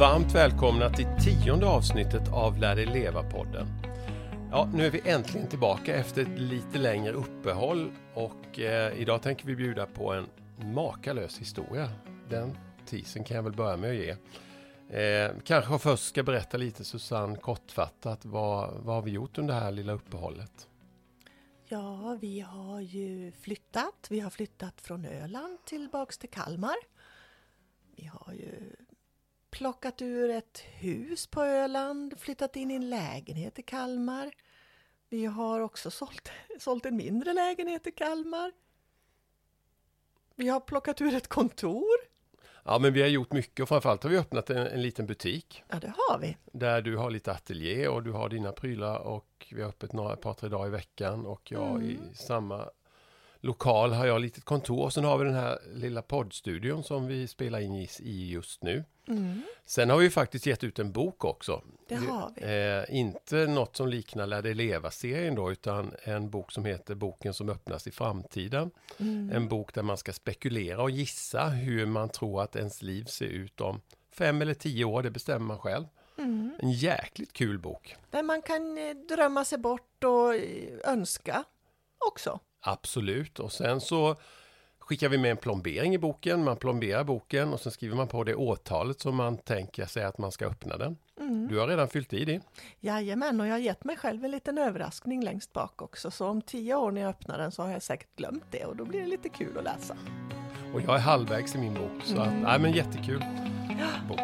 Varmt välkomna till tionde avsnittet av Lär dig leva-podden. Ja, nu är vi äntligen tillbaka efter ett lite längre uppehåll och eh, idag tänker vi bjuda på en makalös historia. Den tisen kan jag väl börja med att ge. Eh, kanske först ska berätta lite Susanne kortfattat vad, vad har vi gjort under det här lilla uppehållet? Ja, vi har ju flyttat. Vi har flyttat från Öland tillbaks till Kalmar. Vi har ju plockat ur ett hus på Öland, flyttat in i en lägenhet i Kalmar. Vi har också sålt, sålt en mindre lägenhet i Kalmar. Vi har plockat ur ett kontor. Ja, men vi har gjort mycket och framförallt har vi öppnat en, en liten butik. Ja, det har vi. Där du har lite ateljé och du har dina prylar och vi har öppet några, ett par, tre dagar i veckan och jag Mm. i samma lokal har jag litet kontor och sen har vi den här lilla poddstudion som vi spelar in i, just nu. Mm, Sen har vi faktiskt gett ut en bok också. det har vi. Eh, inte något som liknar Lär dig leva-serien då, utan en bok som heter Boken som öppnas i framtiden. Mm. En bok där man ska spekulera och gissa hur man tror att ens liv ser ut om fem eller tio år, det bestämmer man själv. Mm. En jäkligt kul bok. Där man kan eh, drömma sig bort och eh, önska också. Absolut. Och sen så skickar vi med en plombering i boken. Man plomberar boken och sen skriver man på det årtalet som man tänker sig att man ska öppna den. Mm. Du har redan fyllt i det. Jajamän, och jag har gett mig själv en liten överraskning längst bak också. Så om tio år när jag öppnar den så har jag säkert glömt det och då blir det lite kul att läsa. Och jag är halvvägs i min bok. Så att, Mm. nej men jättekul bok.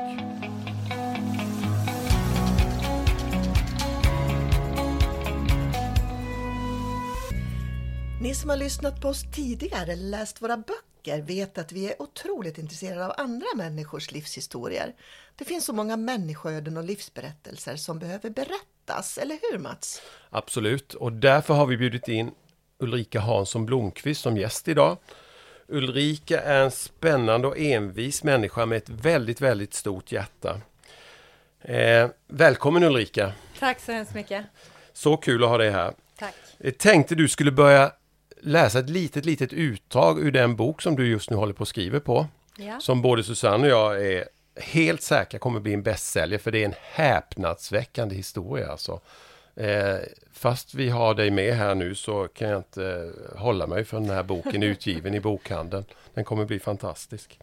Ni som har lyssnat på oss tidigare eller läst våra böcker vet att vi är otroligt intresserade av andra människors livshistorier. Det finns så många människoöden och livsberättelser som behöver berättas, eller hur Mats? Absolut. Och därför har vi bjudit in Ulrika Hansson Blomqvist som gäst idag. Ulrika är en spännande och envis människa med ett väldigt, väldigt stort hjärta. Eh, välkommen Ulrika! Tack så hemskt mycket. Så kul att ha dig här. Tack. Jag tänkte du skulle börja läsa ett litet, litet utdrag ur den bok som du just nu håller på att skriva på. Ja. Som både Susanne och jag är helt säkra kommer bli en bästsäljare för det är en häpnadsväckande historia alltså. Eh, fast vi har dig med här nu så kan jag inte eh, hålla mig för den här boken utgiven i bokhandeln. Den kommer bli fantastisk.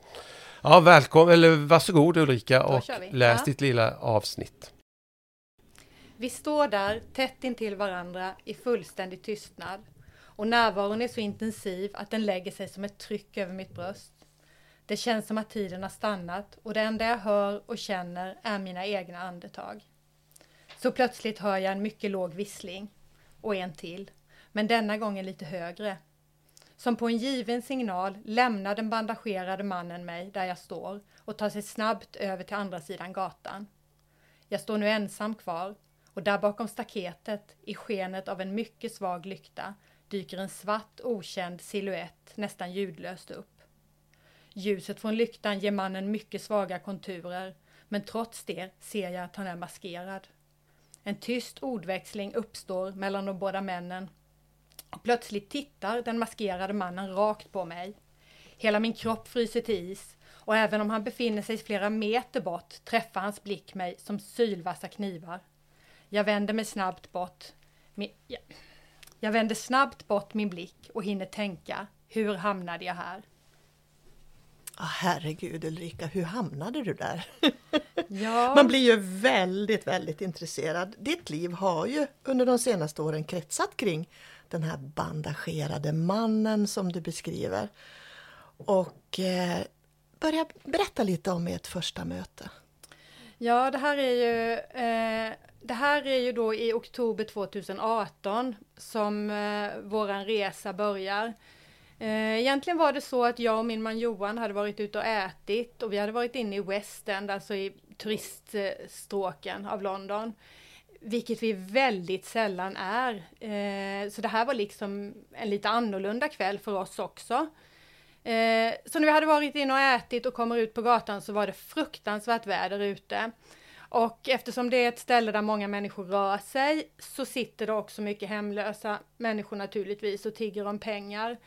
Ja, välkommen, eller varsågod Ulrika och läs Ja. ditt lilla avsnitt. Vi står där tätt intill varandra i fullständig tystnad och närvaron är så intensiv att den lägger sig som ett tryck över mitt bröst. Det känns som att tiden har stannat och det enda jag hör och känner är mina egna andetag. Så plötsligt hör jag en mycket låg vissling och en till, men denna gången lite högre. Som på en given signal lämnar den bandagerade mannen mig där jag står och tar sig snabbt över till andra sidan gatan. Jag står nu ensam kvar och där bakom staketet, i skenet av en mycket svag lykta, dyker en svart okänd siluett nästan ljudlöst upp. Ljuset från lyktan ger mannen mycket svaga konturer, men trots det ser jag att han är maskerad. En tyst ordväxling uppstår mellan de båda männen och plötsligt tittar den maskerade mannen rakt på mig. Hela min kropp fryser till is och även om han befinner sig flera meter bort träffar hans blick mig som sylvassa knivar. Jag vänder mig snabbt bort. Min, ja, jag vänder snabbt bort min blick och hinner tänka, hur hamnade jag här? Ah, herregud Ulrika, hur hamnade du där? Ja, Man blir ju väldigt, väldigt intresserad. Ditt liv har ju under de senaste åren kretsat kring den här bandagerade mannen som du beskriver. Och eh, börja berätta lite om ert första möte. Ja, det här är ju, eh, det här är ju då i oktober 2018 som eh, våran resa börjar. Eh, egentligen var det så att jag och min man Johan hade varit ute och ätit och vi hade varit inne i West End, alltså i turiststråken av London. Vilket vi väldigt sällan är. Eh, så det här var liksom en lite annorlunda kväll för oss också. Eh, så när vi hade varit inne och ätit och kommer ut på gatan så var det fruktansvärt väder ute. Och eftersom det är ett ställe där många människor rör sig så sitter det också mycket hemlösa människor naturligtvis och tigger om pengar.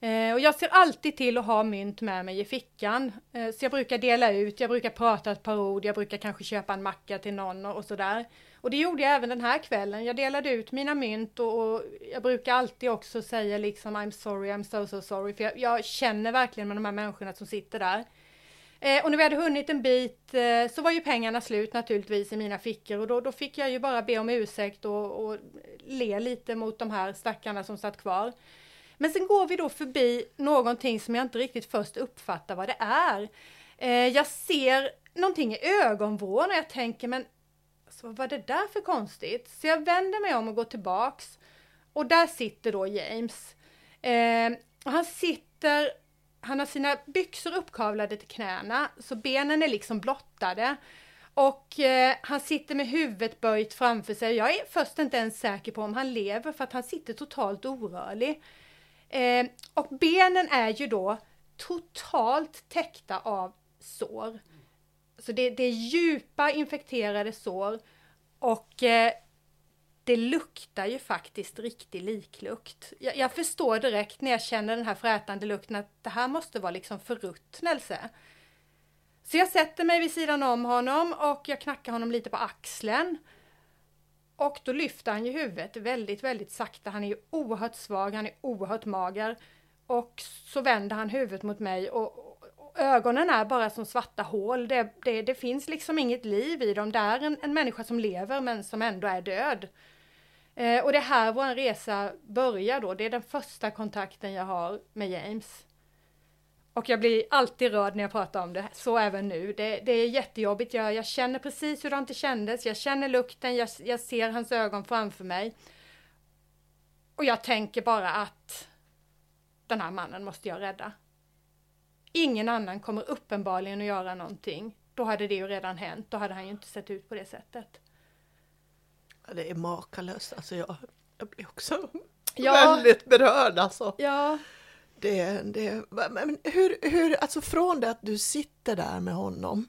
Eh, och jag ser alltid till att ha mynt med mig i fickan. Eh, så jag brukar dela ut, jag brukar prata ett par ord, jag brukar kanske köpa en macka till någon och, och sådär. Och det gjorde jag även den här kvällen. Jag delade ut mina mynt och, och jag brukar alltid också säga liksom I'm sorry, I'm so so sorry. För jag, jag känner verkligen med de här människorna som sitter där. Eh, och när vi hade hunnit en bit eh, så var ju pengarna slut naturligtvis i mina fickor och då, då fick jag ju bara be om ursäkt och, och le lite mot de här stackarna som satt kvar. Men sen går vi då förbi någonting som jag inte riktigt först uppfattar vad det är. Eh, jag ser någonting i ögonvrån och jag tänker men alltså, vad var det där för konstigt? Så jag vänder mig om och går tillbaks och där sitter då James. Eh, och han sitter, han har sina byxor uppkavlade till knäna så benen är liksom blottade. Och eh, han sitter med huvudet böjt framför sig. Jag är först inte ens säker på om han lever för att han sitter totalt orörlig. Eh, och benen är ju då totalt täckta av sår. Så det, det är djupa infekterade sår och eh, det luktar ju faktiskt riktig liklukt. Jag, jag, förstår direkt när jag känner den här frätande lukten att det här måste vara liksom förruttnelse. Så jag sätter mig vid sidan om honom och jag knackar honom lite på axeln. Och då lyfter han ju huvudet väldigt, väldigt sakta. Han är ju oerhört svag, han är oerhört mager. Och så vänder han huvudet mot mig och, och ögonen är bara som svarta hål. Det, det, det, finns liksom inget liv i dem. Det är en, en människa som lever men som ändå är död. Eh, och det är här vår resa börjar då. Det är den första kontakten jag har med James. Och jag blir alltid rörd när jag pratar om det, så även nu. Det, det är jättejobbigt, jag, jag känner precis hur det inte kändes, jag känner lukten, jag, jag ser hans ögon framför mig. Och jag tänker bara att den här mannen måste jag rädda. Ingen annan kommer uppenbarligen att göra någonting. Då hade det ju redan hänt, då hade han ju inte sett ut på det sättet. Ja, det är makalöst, alltså jag, jag blir också ja. väldigt berörd alltså. Ja, det, det, men hur, hur, alltså från det att du sitter där med honom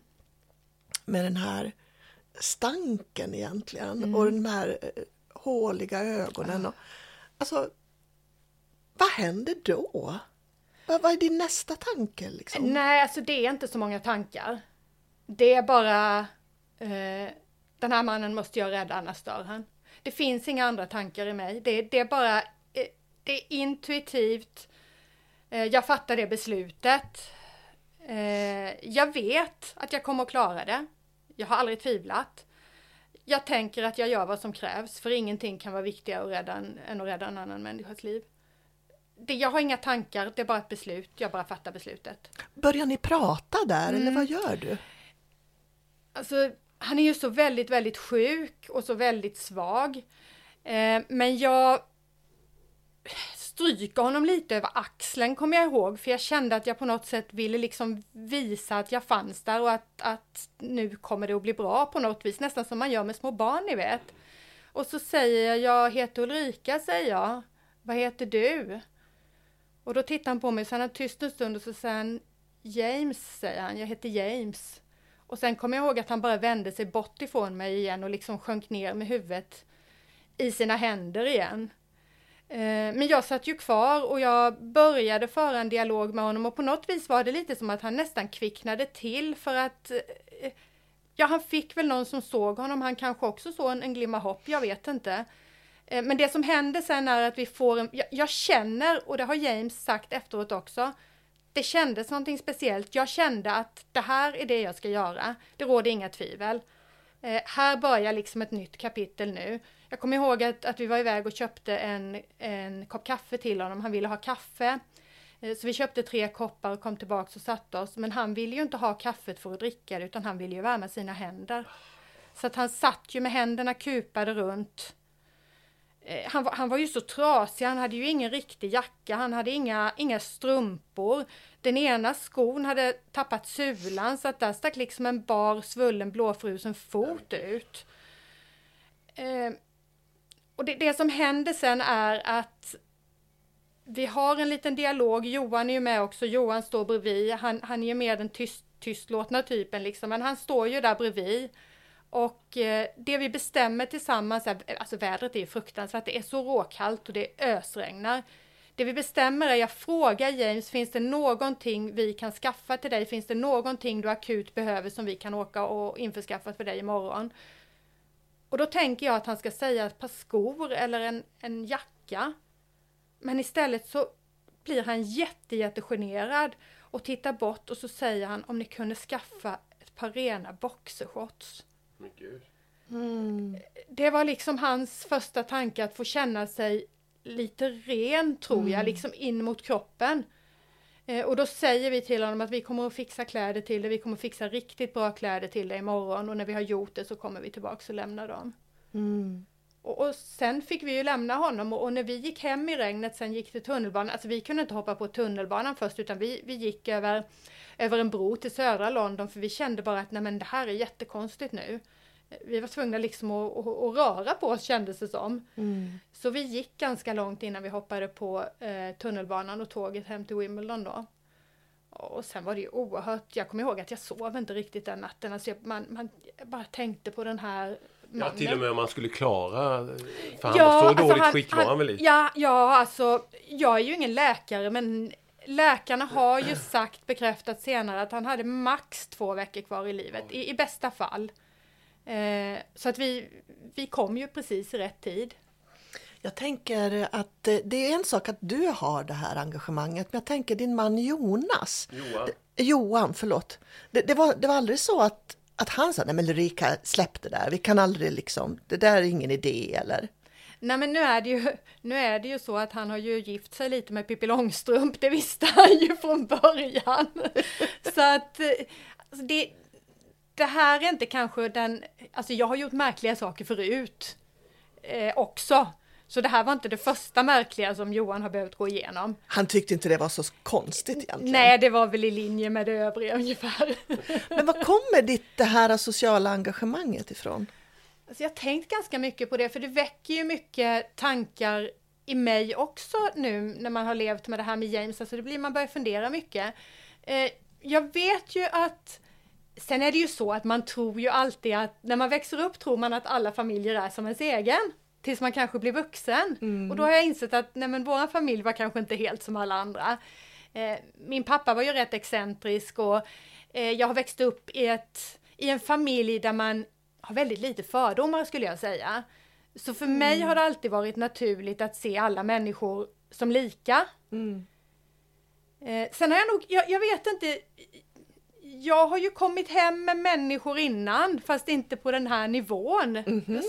med den här stanken egentligen mm. och de här eh, håliga ögonen. Och, alltså, vad händer då? Vad, vad är din nästa tanke? Liksom? Nej, alltså det är inte så många tankar. Det är bara eh, den här mannen måste jag rädda, annars dör han. Det finns inga andra tankar i mig. Det, det är bara eh, det är intuitivt Eh, jag fattar det beslutet. Eh, jag vet att jag kommer att klara det. Jag har aldrig tvivlat. Jag tänker att jag gör vad som krävs, för ingenting kan vara viktigare att en, än att rädda en annan människas liv. Det, jag har inga tankar, det är bara ett beslut. Jag bara fattar beslutet. Börjar ni prata där, mm. eller vad gör du? Alltså, han är ju så väldigt, väldigt sjuk och så väldigt svag. Eh, men jag stryka honom lite över axeln kommer jag ihåg, för jag kände att jag på något sätt ville liksom visa att jag fanns där och att, att nu kommer det att bli bra på något vis, nästan som man gör med små barn, ni vet. Och så säger jag, jag heter Ulrika, säger jag. Vad heter du? Och då tittar han på mig, så han är tyst en stund och så säger han James, säger han, jag heter James. Och sen kommer jag ihåg att han bara vände sig bort ifrån mig igen och liksom sjönk ner med huvudet i sina händer igen. Eh, men jag satt ju kvar och jag började föra en dialog med honom och på något vis var det lite som att han nästan kvicknade till för att eh, Ja, han fick väl någon som såg honom. Han kanske också såg en, en glimma hopp, jag vet inte. Eh, men det som händer sen är att vi får en, jag, jag, känner, och det har James sagt efteråt också, det kändes någonting speciellt. Jag kände att det här är det jag ska göra. Det råder inga tvivel. Eh, här börjar liksom ett nytt kapitel nu. Jag kommer ihåg att, att vi var iväg och köpte en, en kopp kaffe till honom. Han ville ha kaffe. Eh, så vi köpte tre koppar och kom tillbaka och satte oss. Men han ville ju inte ha kaffet för att dricka det utan han ville ju värma sina händer. Så att han satt ju med händerna kupade runt. Eh, han, han var ju så trasig, han hade ju ingen riktig jacka, han hade inga, inga strumpor. Den ena skon hade tappat sulan så att där stack liksom en bar svullen blåfrusen fot ut. Eh, och det, det som händer sen är att vi har en liten dialog, Johan är ju med också, Johan står bredvid, han, han är ju mer den tyst, tystlåtna typen liksom, men han står ju där bredvid. Och eh, det vi bestämmer tillsammans, är, alltså vädret är fruktansvärt, det är så råkallt och det ösregnar. det vi bestämmer är, jag frågar James, finns det någonting vi kan skaffa till dig? Finns det någonting du akut behöver som vi kan åka och införskaffa för dig imorgon? Och då tänker jag att han ska säga ett par skor eller en, en jacka. Men istället så blir han jätte, jättegenerad och tittar bort och så säger han om ni kunde skaffa ett par rena boxershorts. Mm. Det var liksom hans första tanke att få känna sig lite ren tror jag, liksom in mot kroppen. Eh, och då säger vi till honom att vi kommer att fixa kläder till dig, vi kommer att fixa riktigt bra kläder till dig imorgon och när vi har gjort det så kommer vi tillbaks och lämnar dem. Mm. Och, och sen fick vi ju lämna honom och, och när vi gick hem i regnet sen gick till tunnelbanan, alltså vi kunde inte hoppa på tunnelbanan först utan vi, vi gick över, över en bro till södra London för vi kände bara att nej men det här är jättekonstigt nu. Vi var tvungna liksom att, att, att röra på oss kändes det som. Mm. Så vi gick ganska långt innan vi hoppade på eh, tunnelbanan och tåget hem till Wimbledon då. Och sen var det ju oerhört, jag kommer ihåg att jag sov inte riktigt den natten. Alltså jag, man, man bara tänkte på den här Ja, mannen. till och med om man skulle klara... För han Ja, var så alltså dåligt han- skick var han väl i? Ja, ja, alltså jag är ju ingen läkare men läkarna har ju sagt, bekräftat senare att han hade max två veckor kvar i livet, i, i bästa fall. Eh, så att vi, vi kom ju precis i rätt tid. Jag tänker att eh, det är en sak att du har det här engagemanget, men jag tänker din man Jonas, Johan. Johan, förlåt. Det, det, var, det var aldrig så att, att han sa, nej men Ulrika, släpp det där, vi kan aldrig liksom, det där är ingen idé eller? Nej men nu är, det ju, nu är det ju så att han har ju gift sig lite med Pippi Långstrump, det visste han ju från början. Så att eh, alltså det, det här är inte kanske den, alltså jag har gjort märkliga saker förut eh, också. Så det här var inte det första märkliga som Johan har behövt gå igenom. Han tyckte inte det var så konstigt egentligen. Nej, det var väl i linje med det övriga ungefär. Men var kommer ditt det här sociala engagemanget ifrån? Alltså jag har tänkt ganska mycket på det, för det väcker ju mycket tankar i mig också nu när man har levt med det här med James. Alltså det blir, man börjar fundera mycket. Eh, jag vet ju att Sen är det ju så att man tror ju alltid att när man växer upp tror man att alla familjer är som ens egen. Tills man kanske blir vuxen. Och då har jag insett att nej men våran familj var kanske inte helt som alla andra. Eh, min pappa var ju rätt excentrisk och eh, jag har växt upp i, ett, i en familj där man har väldigt lite fördomar skulle jag säga. Så för mig har det alltid varit naturligt att se alla människor som lika. Eh, sen har jag nog, jag, jag vet inte, jag har ju kommit hem med människor innan, fast inte på den här nivån,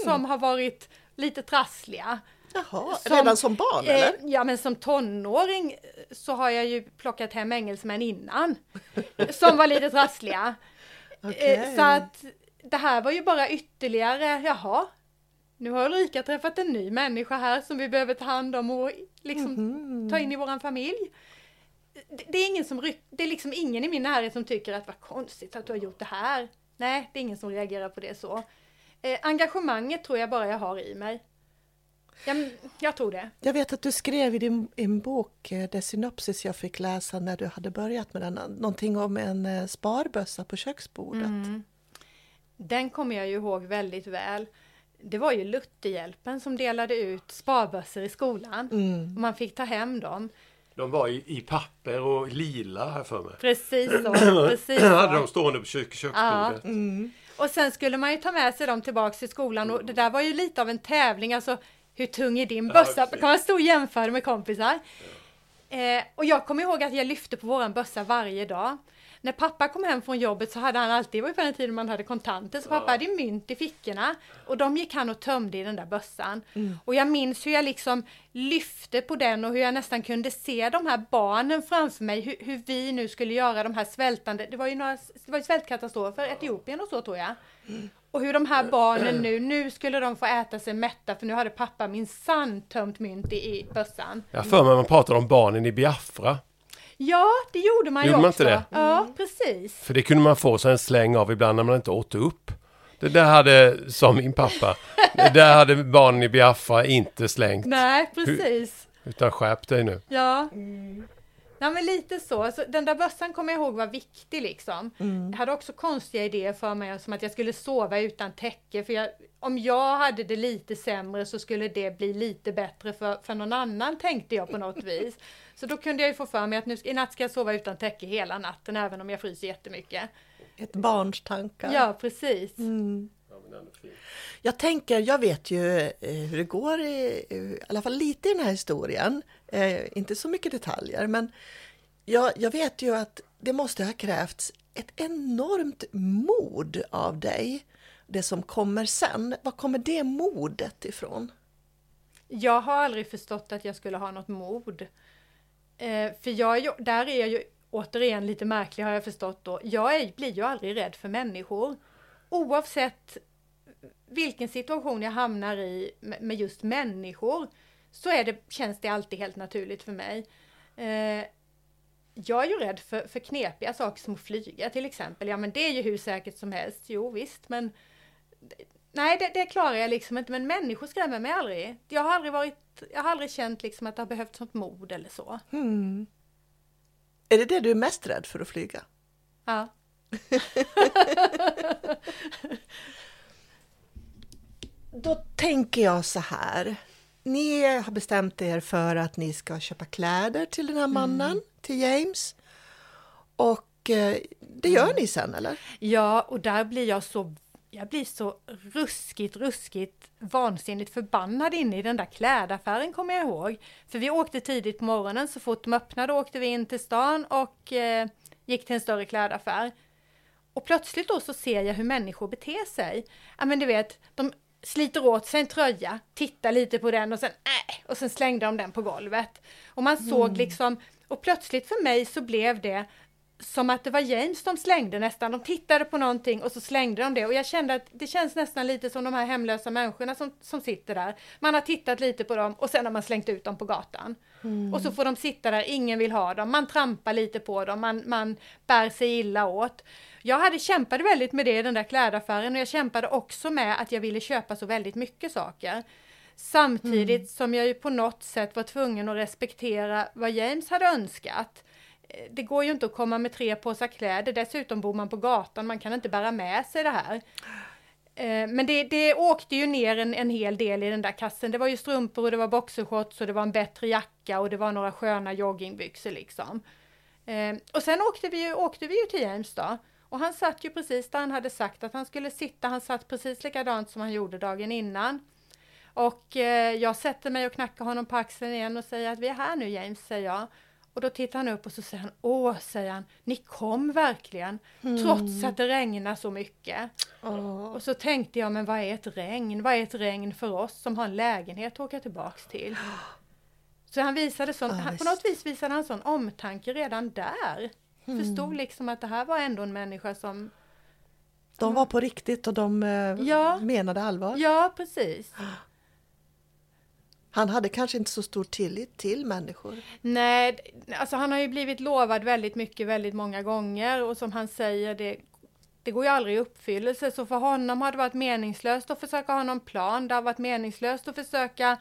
som har varit lite trassliga. Jaha, Som- redan som barn eller? Eh, ja men som tonåring eh, så har jag ju plockat hem engelsmän innan. som var lite trassliga. Okej. Eh, så att det här var ju bara ytterligare, jaha. Nu har Ulrika träffat en ny människa här som vi behöver ta hand om och liksom Mhm. ta in i våran familj. Det, det är ingen som ryck, det är liksom ingen i min närhet som tycker att vad konstigt att du har gjort det här. Nej, det är ingen som reagerar på det så. Eh, engagemanget tror jag bara jag har i mig. Ja, men jag tror det. Jag vet att du skrev i din en bok, eh, det synopsis jag fick läsa när du hade börjat med den, någonting om en eh, sparbössa på köksbordet. Den kommer jag ju ihåg väldigt väl. Det var ju Lutherhjälpen som delade ut sparbössor i skolan. Och man fick ta hem dem. De var i, i papper och lila här för mig. Precis så. Precis hade de så. stående på kök, köksbordet. Och sen skulle man ju ta med sig dem tillbaks till skolan och det där var ju lite av en tävling. Alltså hur tung är din bössa? precis. kan man stå och jämföra med kompisar? Eh, och jag kommer ihåg att jag lyfte på våran bössa varje dag. När pappa kom hem från jobbet så hade han alltid, det var ju på den tiden man hade kontanter, så pappa hade ju mynt i fickorna. Och de gick han och tömde i den där bössan. Och jag minns hur jag liksom lyfte på den och hur jag nästan kunde se de här barnen framför mig, hur, hur vi nu skulle göra de här svältande, det var ju några, det var ju svältkatastrofer, Etiopien och så tror jag. Och hur de här barnen nu, nu skulle de få äta sig mätta för nu hade pappa minsann tömt mynt i, i bössan. Jag för mig man pratade om barnen i Biafra. Ja, det gjorde man Gjorde ju man också. inte det? Ja, precis. För det kunde man få sig en släng av ibland när man inte åt upp. Det där hade, som min pappa, det där hade barnen i Biafra inte slängt. Nej, precis. Utan skärp dig nu. Ja. Nej Ja men lite så. Alltså, den där bössan kommer jag ihåg var viktig liksom. Mm. Jag hade också konstiga idéer för mig som att jag skulle sova utan täcke. För jag, om jag hade det lite sämre så skulle det bli lite bättre för, för någon annan tänkte jag på något vis. Så då kunde jag ju få för mig att nu, i natt ska jag sova utan täcke hela natten även om jag fryser jättemycket. Ett barns tankar. Ja precis. Mm. Ja, men ändå fint. Jag tänker, jag vet ju eh, hur det går, i, i alla fall lite i den här historien. Eh, inte så mycket detaljer, men jag, jag vet ju att det måste ha krävts ett enormt mod av dig. Det som kommer sen, var kommer det modet ifrån? Jag har aldrig förstått att jag skulle ha något mod. Eh, för jag, är ju- där är jag ju återigen lite märklig har jag förstått då. Jag är, blir ju aldrig rädd för människor. Oavsett vilken situation jag hamnar i med, med just människor så är det, känns det alltid helt naturligt för mig. Eh, jag är ju rädd för, för knepiga saker som att flyga till exempel. Ja men det är ju hur säkert som helst. Jo visst men Nej, det, det klarar jag liksom inte, men människor skrämmer mig aldrig. Jag har aldrig varit, jag har aldrig känt liksom att det har behövts något mod eller så. Hmm. Är det det du är mest rädd för att flyga? Ja. Då tänker jag så här. Ni har bestämt er för att ni ska köpa kläder till den här mannen, till James. Och eh, det gör ni sen eller? Ja, och där blir jag så, jag blir så ruskigt, ruskigt vansinnigt förbannad inne i den där klädaffären kommer jag ihåg. För vi åkte tidigt på morgonen, så fort de öppnade åkte vi in till stan och eh, gick till en större klädaffär. Och plötsligt då så ser jag hur människor beter sig. Ja men du vet, de sliter åt sig en tröja, tittar lite på den och sen äh, och sen slängde de den på golvet. Och man såg liksom, och plötsligt för mig så blev det som att det var James de slängde nästan. De tittade på någonting och så slängde de det och jag kände att det känns nästan lite som de här hemlösa människorna som, som sitter där. Man har tittat lite på dem och sen har man slängt ut dem på gatan. Och så får de sitta där, ingen vill ha dem, man trampar lite på dem, man, man bär sig illa åt. Jag hade kämpade väldigt med det i den där klädaffären och jag kämpade också med att jag ville köpa så väldigt mycket saker. Samtidigt som jag ju på något sätt var tvungen att respektera vad James hade önskat. Det går ju inte att komma med tre påsar kläder, dessutom bor man på gatan, man kan inte bära med sig det här. Eh, men det, det åkte ju ner en, en hel del i den där kassen. Det var ju strumpor och det var boxershorts och det var en bättre jacka och det var några sköna joggingbyxor liksom. Eh, och sen åkte vi, ju, åkte vi ju till James då. Och han satt ju precis där han hade sagt att han skulle sitta. Han satt precis likadant som han gjorde dagen innan. Och eh, jag sätter mig och knackar honom på axeln igen och säger att vi är här nu James, säger jag. Och då tittar han upp och så säger han, åh, säger han, ni kom verkligen, trots att det regnar så mycket. Och så tänkte jag, men vad är ett regn? Vad är ett regn för oss som har en lägenhet att åka tillbaks till? Så han visade sån, Ja, han, på något vis visade han sån omtanke redan där. Mm. Förstod liksom att det här var ändå en människa som, De var på riktigt och de eh, Ja. menade allvar. ja precis. Han hade kanske inte så stor tillit till människor. Nej, alltså han har ju blivit lovad väldigt mycket väldigt många gånger och som han säger det, det går ju aldrig i uppfyllelse så för honom har det varit meningslöst att försöka ha någon plan. Det har varit meningslöst att försöka eh,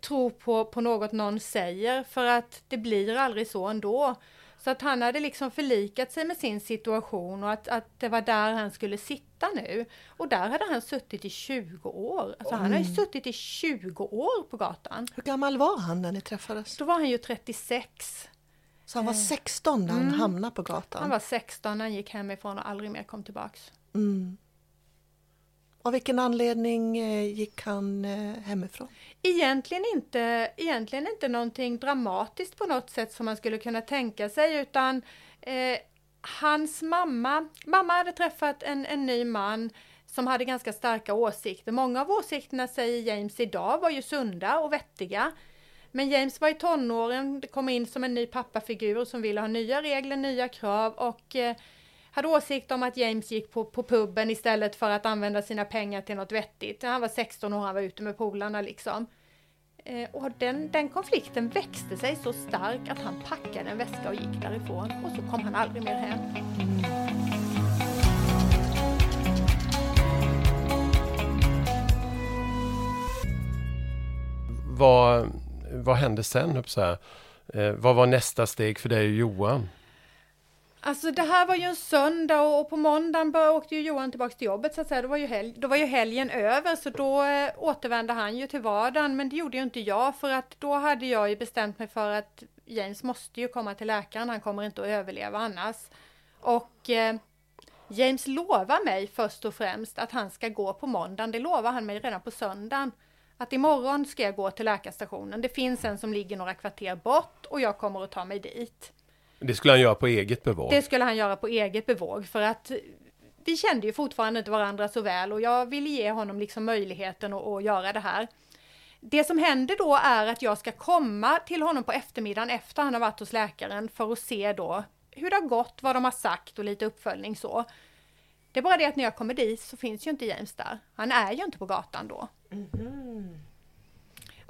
tro på, på något någon säger för att det blir aldrig så ändå. Så att han hade liksom förlikat sig med sin situation och att, att det var där han skulle sitta nu. Och där hade han suttit i 20 år. Alltså han har ju suttit i 20 år på gatan. Hur gammal var han när ni träffades? Då var han ju 36. Så han var 16 när han hamnade på gatan? Han var 16 när han gick hemifrån och aldrig mer kom tillbaks. Mm. Av vilken anledning eh, gick han eh, hemifrån? Egentligen inte, egentligen inte någonting dramatiskt på något sätt som man skulle kunna tänka sig utan eh, hans mamma, mamma hade träffat en, en ny man som hade ganska starka åsikter. Många av åsikterna säger James idag var ju sunda och vettiga. Men James var i tonåren, det kom in som en ny pappafigur som ville ha nya regler, nya krav och eh, hade åsikt om att James gick på, på puben istället för att använda sina pengar till något vettigt. Han var 16 år, han var ute med polarna liksom. Eh, och den, den konflikten växte sig så stark att han packade en väska och gick därifrån och så kom han aldrig mer hem. Vad, vad hände sen? Så här? Eh, vad var nästa steg för dig och Johan? Alltså det här var ju en söndag och på måndagen åkte ju Johan tillbaks till jobbet så att säga. Då var ju, helg, då var ju helgen över så då eh, återvände han ju till vardagen. Men det gjorde ju inte jag för att då hade jag ju bestämt mig för att James måste ju komma till läkaren. Han kommer inte att överleva annars. Och eh, James lovar mig först och främst att han ska gå på måndagen. Det lovar han mig redan på söndagen. Att imorgon ska jag gå till läkarstationen. Det finns en som ligger några kvarter bort och jag kommer att ta mig dit. Det skulle han göra på eget bevåg? Det skulle han göra på eget bevåg för att vi kände ju fortfarande inte varandra så väl och jag ville ge honom liksom möjligheten att, att göra det här. Det som händer då är att jag ska komma till honom på eftermiddagen efter han har varit hos läkaren för att se då hur det har gått, vad de har sagt och lite uppföljning så. Det är bara det att när jag kommer dit så finns ju inte James där. Han är ju inte på gatan då. Mm.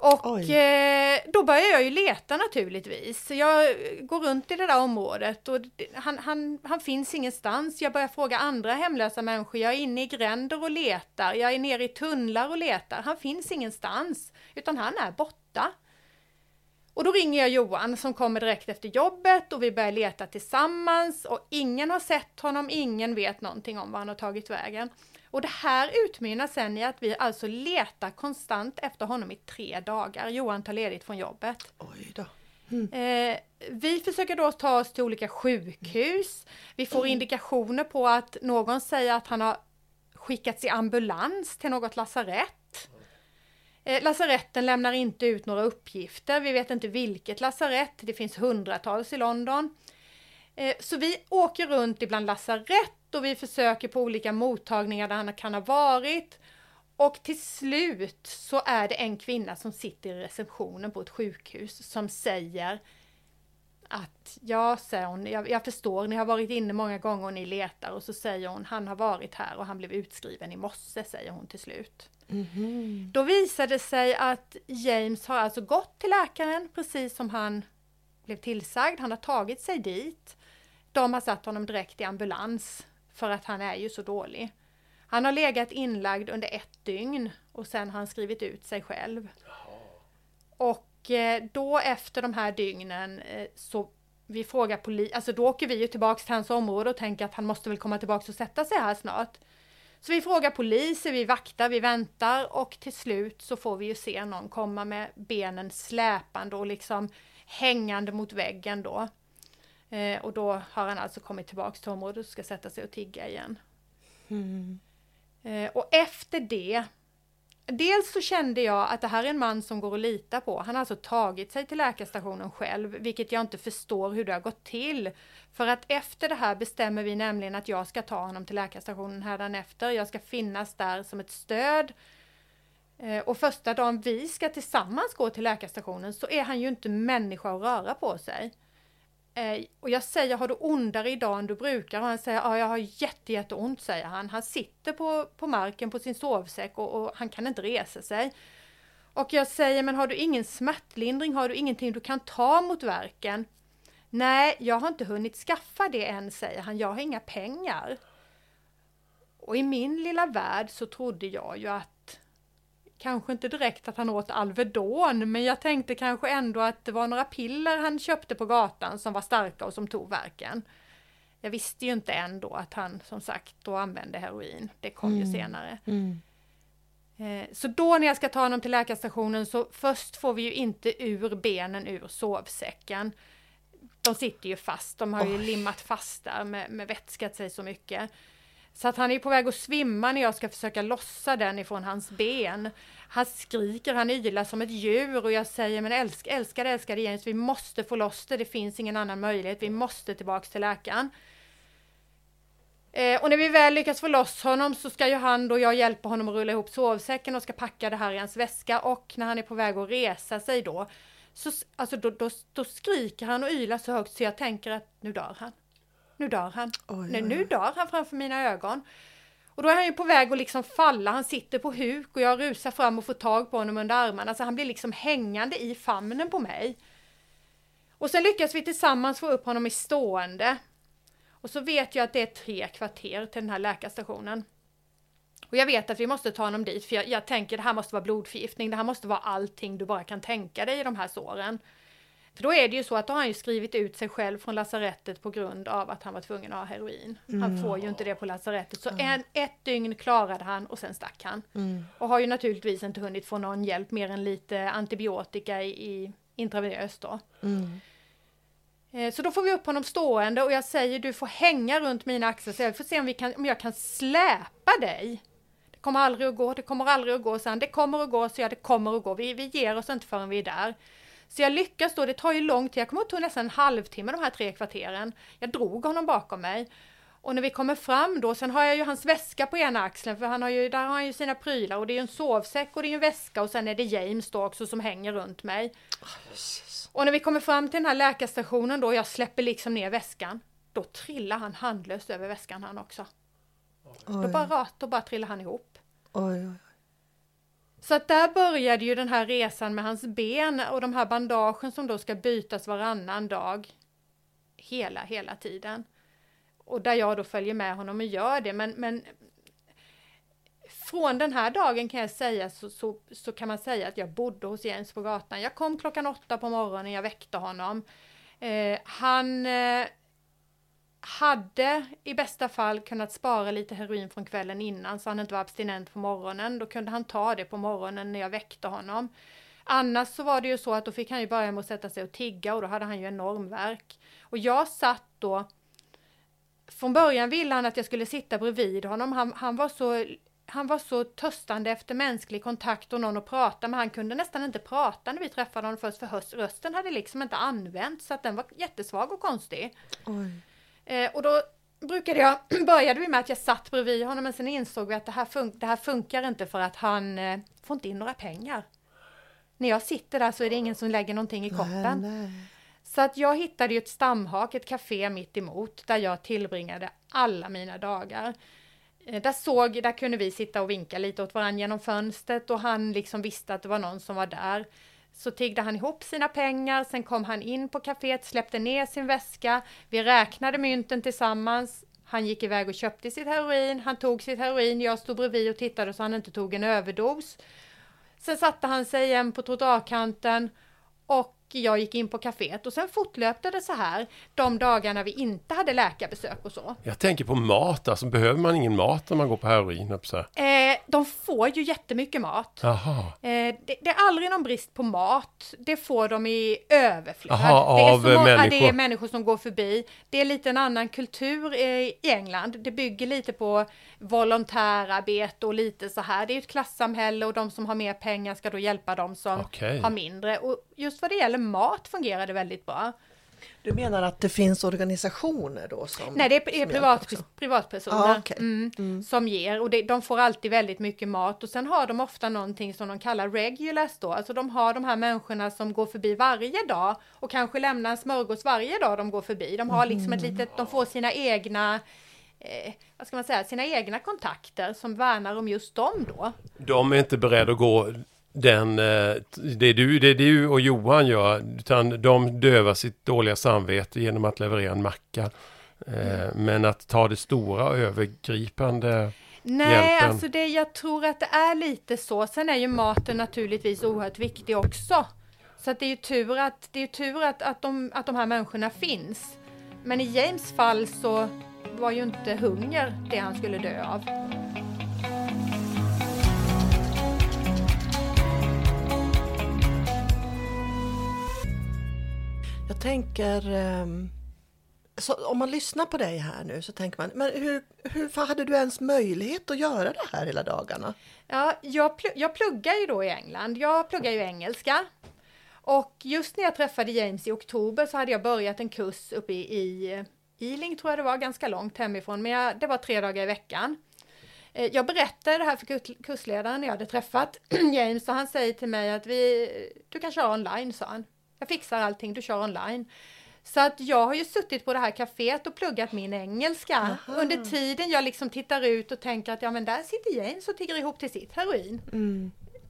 Och eh, då börjar jag ju leta naturligtvis. Jag går runt i det där området och han, han, han finns ingenstans. Jag börjar fråga andra hemlösa människor. Jag är inne i gränder och letar. Jag är nere i tunnlar och letar. Han finns ingenstans. Utan han är borta. Och då ringer jag Johan som kommer direkt efter jobbet och vi börjar leta tillsammans och ingen har sett honom, ingen vet någonting om var han har tagit vägen. Och det här utmynnar sen i att vi alltså letar konstant efter honom i tre dagar. Johan tar ledigt från jobbet. Oj då. Mm. Eh, vi försöker då ta oss till olika sjukhus. Vi får mm. indikationer på att någon säger att han har skickats i ambulans till något lasarett. Eh, lasaretten lämnar inte ut några uppgifter. Vi vet inte vilket lasarett. Det finns hundratals i London. Eh, så vi åker runt ibland lasarett och vi försöker på olika mottagningar där han kan ha varit. Och till slut så är det en kvinna som sitter i receptionen på ett sjukhus som säger att ja, säger hon, jag, jag, förstår, ni har varit inne många gånger och ni letar och så säger hon, han har varit här och han blev utskriven i morse, säger hon till slut. Mm -hmm. Då visade det sig att James har alltså gått till läkaren precis som han blev tillsagd, han har tagit sig dit. De har satt honom direkt i ambulans för att han är ju så dålig. Han har legat inlagd under ett dygn och sen har han skrivit ut sig själv. Och eh, då efter de här dygnen eh, så vi frågar polis, alltså då åker vi ju tillbaks till hans område och tänker att han måste väl komma tillbaks och sätta sig här snart. Så vi frågar poliser, vi vaktar, vi väntar och till slut så får vi ju se någon komma med benen släpande och liksom hängande mot väggen då. Eh, och då har han alltså kommit tillbaks till området och ska sätta sig och tigga igen. Mm. Eh, och efter det Dels så kände jag att det här är en man som går att lita på. Han har alltså tagit sig till läkarstationen själv, vilket jag inte förstår hur det har gått till. För att efter det här bestämmer vi nämligen att jag ska ta honom till läkarstationen hädanefter. Jag ska finnas där som ett stöd. Eh, och första dagen vi ska tillsammans gå till läkarstationen så är han ju inte människa att röra på sig. Eh, och jag säger, har du ondare idag än du brukar? Och han säger, ja jag har jätte, jätteont, säger han. Han sitter på, på marken på sin sovsäck och, och, han kan inte resa sig. Och jag säger, men har du ingen smärtlindring? Har du ingenting du kan ta mot verken? Nej, jag har inte hunnit skaffa det än, säger han. Jag har inga pengar. Och i min lilla värld så trodde jag ju att kanske inte direkt att han åt Alvedon, men jag tänkte kanske ändå att det var några piller han köpte på gatan som var starka och som tog verken. Jag visste ju inte ändå att han som sagt då använde heroin. Det kom mm. ju senare. Mm. Eh, så då när jag ska ta honom till läkarstationen så först får vi ju inte ur benen ur sovsäcken. De sitter ju fast, de har ju Oj. limmat fast där med, med vätskat sig så mycket. Så att han är på väg att svimma när jag ska försöka lossa den ifrån hans ben. Han skriker, han ylar som ett djur och jag säger men älsk, älskade, älskade James, vi måste få loss det, det finns ingen annan möjlighet, vi måste tillbaks till läkaren. Eh, och när vi väl lyckas få loss honom så ska ju han då, jag hjälpa honom att rulla ihop sovsäcken och ska packa det här i hans väska. Och när han är på väg att resa sig då, så alltså då, då, då skriker han och ylar så högt så jag tänker att nu dör han nu dör han. Oj, Nej, nu dör han framför mina ögon. Och då är han ju på väg att liksom falla, han sitter på huk och jag rusar fram och får tag på honom under armarna så han blir liksom hängande i famnen på mig. Och sen lyckas vi tillsammans få upp honom i stående. Och så vet jag att det är tre kvarter till den här läkarstationen. Och jag vet att vi måste ta honom dit för jag, jag tänker det här måste vara blodförgiftning, det här måste vara allting du bara kan tänka dig i de här såren. För då är det ju så att har han ju skrivit ut sig själv från lasarettet på grund av att han var tvungen att ha heroin. Han får ju inte det på lasarettet. Så en, ett dygn klarade han och sen stack han. Och har ju naturligtvis inte hunnit få någon hjälp mer än lite antibiotika i, i intravenöst då. Eh, Så då får vi upp honom stående och jag säger du får hänga runt mina axlar så jag får se om, vi kan, om jag kan släpa dig. Det kommer aldrig att gå, det kommer aldrig att gå, sen det kommer att gå, så ja det kommer att gå. Vi, vi ger oss inte förrän vi är där. Så jag lyckas då, det tar ju lång tid, jag kommer att ta nästan en halvtimme de här tre kvarteren. Jag drog honom bakom mig. Och när vi kommer fram då, sen har jag ju hans väska på ena axeln för han har ju, där har han ju sina prylar och det är ju en sovsäck och det är ju en väska och sen är det James då också som hänger runt mig. Och när vi kommer fram till den här läkarstationen då, jag släpper liksom ner väskan. Då trillar han handlöst över väskan han också. Då bara rakt, då bara trillar han ihop. Oj, oj. Så att där började ju den här resan med hans ben och de här bandagen som då ska bytas varannan dag. Hela, hela tiden. Och där jag då följer med honom och gör det, men, men från den här dagen kan jag säga så, så, så kan man säga att jag bodde hos Jens på gatan. Jag kom klockan åtta på morgonen, jag väckte honom. Eh, han eh, hade i bästa fall kunnat spara lite heroin från kvällen innan så han inte var abstinent på morgonen. Då kunde han ta det på morgonen när jag väckte honom. Annars så var det ju så att då fick han ju börja med att sätta sig och tigga och då hade han ju enorm värk. Och jag satt då från början ville han att jag skulle sitta bredvid honom. Han, han, var så, han var så törstande efter mänsklig kontakt och någon att prata med. Han kunde nästan inte prata när vi träffade honom först för höst. Rösten hade liksom inte använts så att den var jättesvag och konstig. Oj. Eh, och då brukade jag, började vi med att jag satt bredvid honom men sen insåg vi att det här, fun- det här funkar inte för att han eh, får inte in några pengar. När jag sitter där så är det ingen som lägger någonting i koppen. Nej, nej. Så att jag hittade ju ett stamhak, ett café mitt emot där jag tillbringade alla mina dagar. Eh, Där såg, där kunde vi sitta och vinka lite åt varandra genom fönstret och han liksom visste att det var någon som var där. Så tiggde han ihop sina pengar, sen kom han in på kaféet, släppte ner sin väska, vi räknade mynten tillsammans. Han gick iväg och köpte sitt heroin, han tog sitt heroin, jag stod bredvid och tittade så han inte tog en överdos. Sen satte han sig igen på trottoarkanten och jag gick in på kaféet och sen fortlöpte det så här de dagarna vi inte hade läkarbesök och så. Jag tänker på mat, alltså behöver man ingen mat när man går på heroin? säga? Eh, de får ju jättemycket mat. Jaha. Eh, det, det är aldrig någon brist på mat. Det får de i överflöd. Aha, det, är av så många, människor. det är människor som går förbi. Det är lite en annan kultur i England. Det bygger lite på volontärarbete och lite så här. Det är ett klassamhälle och de som har mer pengar ska då hjälpa de som Okej. har mindre. Och just vad det gäller mat fungerar det väldigt bra. Du menar att det finns organisationer då som... Nej, det är, är privat, privatpersoner Ja, okej. mm, som ger och det, de får alltid väldigt mycket mat och sen har de ofta någonting som de kallar regulars då, alltså de har de här människorna som går förbi varje dag och kanske lämnar en smörgås varje dag de går förbi. De har liksom ett litet, de får sina egna eh, vad ska man säga, sina egna kontakter som värnar om just dem då. De är inte beredda att gå den, eh, det du, det du och Johan gör, utan de dövar sitt dåliga samvete genom att leverera en macka. Eh, Men att ta det stora övergripande, Nej, Hjälpen. alltså det, jag tror att det är lite så. Sen är ju maten naturligtvis oerhört viktig också. Så att det är ju tur att, det är tur att, att, de, att de här människorna finns. Men i James fall så var ju inte hunger det han skulle dö av. Jag tänker... Ehm, så om man lyssnar på dig här nu så tänker man, men hur, hur fan hade du ens möjlighet att göra det här hela dagarna? Ja, jag, pl- jag pluggar ju då i England. Jag pluggar ju engelska. Och just när jag träffade James i oktober så hade jag börjat en kurs uppe i, i Ealing tror jag det var, ganska långt hemifrån, men jag, det var tre dagar i veckan. Eh, jag berättade det här för kursledaren när jag hade träffat James och han säger till mig att vi, du kan köra online, sa han. Jag fixar allting, du kör online. Så att jag har ju suttit på det här kaféet och pluggat min engelska. Under tiden jag liksom tittar ut och tänker att ja men där sitter James och tigger ihop till sitt heroin.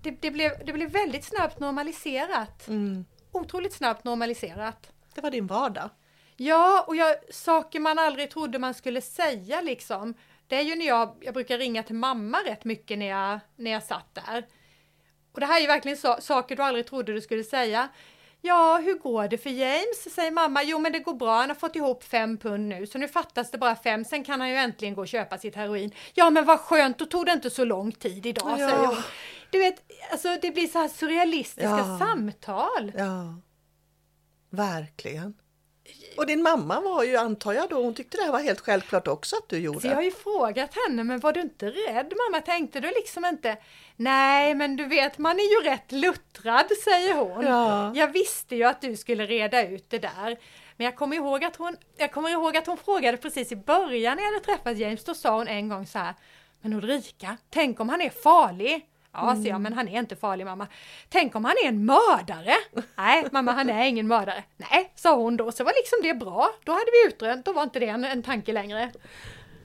Det, det, blev, det blev väldigt snabbt normaliserat. Otroligt snabbt normaliserat. Det var din vardag. Ja, och jag, saker man aldrig trodde man skulle säga liksom. Det är ju när jag, jag brukar ringa till mamma rätt mycket när jag, när jag satt där. Och det här är ju verkligen så, saker du aldrig trodde du skulle säga. Ja, hur går det för James? säger mamma. Jo, men det går bra. Han har fått ihop fem pund nu, så nu fattas det bara fem. Sen kan han ju äntligen gå och köpa sitt heroin. Ja, men vad skönt, då tog det inte så lång tid idag, Ja. säger hon. Du vet, alltså det blir så här surrealistiska Ja. samtal. Ja, verkligen. Och din mamma var ju, antar jag då, hon tyckte det här var helt självklart också att du gjorde. Så jag har ju frågat henne, men var du inte rädd mamma? Tänkte du liksom inte? Nej, men du vet, man är ju rätt luttrad, säger hon. Ja. Jag visste ju att du skulle reda ut det där. Men jag kommer ihåg att hon, jag kommer ihåg att hon frågade precis i början när jag hade träffat James, då sa hon en gång så här, men Ulrika, tänk om han är farlig? Ja, sa jag, men han är inte farlig mamma. Tänk om han är en mördare? Nej, mamma, han är ingen mördare. Nej, sa hon då, så var liksom det bra. Då hade vi utrönt, då var inte det en, en tanke längre.